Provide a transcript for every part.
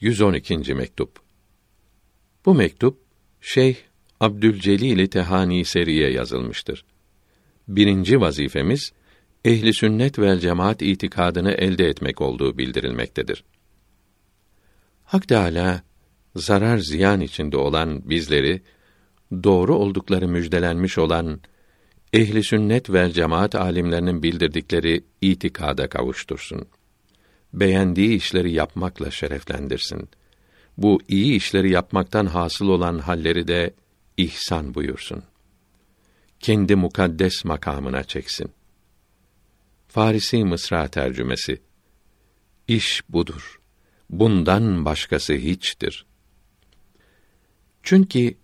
112. mektup. Bu mektup Şeyh Abdülcelil Tehani Seri'ye yazılmıştır. Birinci vazifemiz ehli sünnet vel cemaat itikadını elde etmek olduğu bildirilmektedir. Hak Teâlâ, zarar ziyan içinde olan bizleri, doğru oldukları müjdelenmiş olan ehli sünnet vel cemaat alimlerinin bildirdikleri itikada kavuştursun. Beğendiği işleri yapmakla şereflendirsin. Bu iyi işleri yapmaktan hasıl olan halleri de ihsan buyursun. Kendi mukaddes makamına çeksin. Farisi Mısra tercümesi İş budur. Bundan başkası hiçtir. Çünkü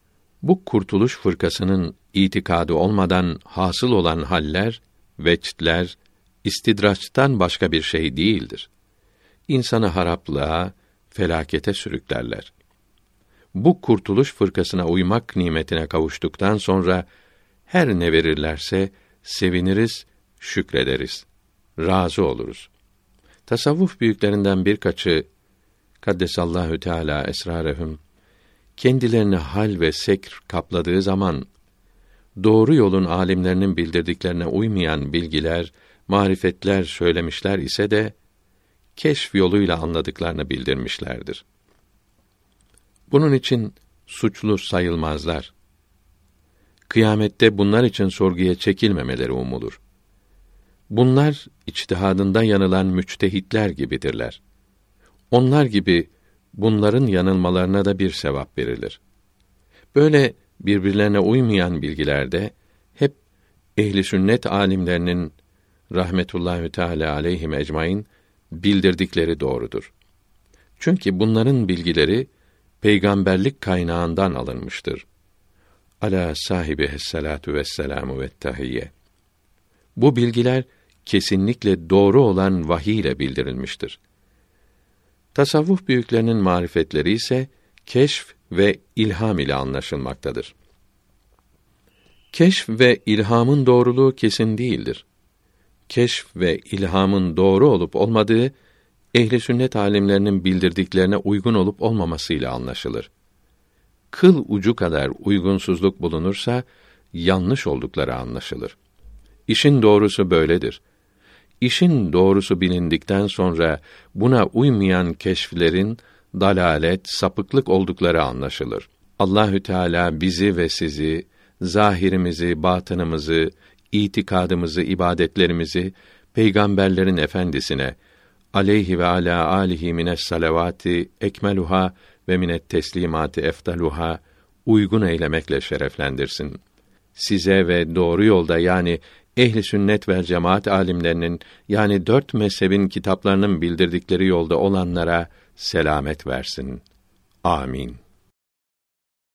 bu kurtuluş fırkasının itikadı olmadan hasıl olan haller, veçtler, istidraçtan başka bir şey değildir. İnsanı haraplığa, felakete sürüklerler. Bu kurtuluş fırkasına uymak nimetine kavuştuktan sonra her ne verirlerse seviniriz, şükrederiz, razı oluruz. Tasavvuf büyüklerinden birkaçı Kaddesallahu Teala esrarehum kendilerini hal ve sekr kapladığı zaman doğru yolun alimlerinin bildirdiklerine uymayan bilgiler, marifetler söylemişler ise de keşf yoluyla anladıklarını bildirmişlerdir. Bunun için suçlu sayılmazlar. Kıyamette bunlar için sorguya çekilmemeleri umulur. Bunlar içtihadında yanılan müçtehitler gibidirler. Onlar gibi bunların yanılmalarına da bir sevap verilir. Böyle birbirlerine uymayan bilgilerde hep ehli sünnet alimlerinin rahmetullahi teala aleyhi ecmaîn bildirdikleri doğrudur. Çünkü bunların bilgileri peygamberlik kaynağından alınmıştır. Ala sahibi salatu vesselamu ve tahiyye. Bu bilgiler kesinlikle doğru olan vahiy ile bildirilmiştir. Tasavvuf büyüklerinin marifetleri ise keşf ve ilham ile anlaşılmaktadır. Keşf ve ilhamın doğruluğu kesin değildir. Keşf ve ilhamın doğru olup olmadığı ehli sünnet alimlerinin bildirdiklerine uygun olup olmamasıyla anlaşılır. Kıl ucu kadar uygunsuzluk bulunursa yanlış oldukları anlaşılır. İşin doğrusu böyledir. İşin doğrusu bilindikten sonra buna uymayan keşflerin dalalet, sapıklık oldukları anlaşılır. Allahü Teala bizi ve sizi, zahirimizi, batınımızı, itikadımızı, ibadetlerimizi peygamberlerin efendisine aleyhi ve ala alihi mines salavati ekmeluha ve minet teslimati eftaluha uygun eylemekle şereflendirsin. Size ve doğru yolda yani ehli sünnet ve cemaat alimlerinin yani dört mezhebin kitaplarının bildirdikleri yolda olanlara selamet versin. Amin.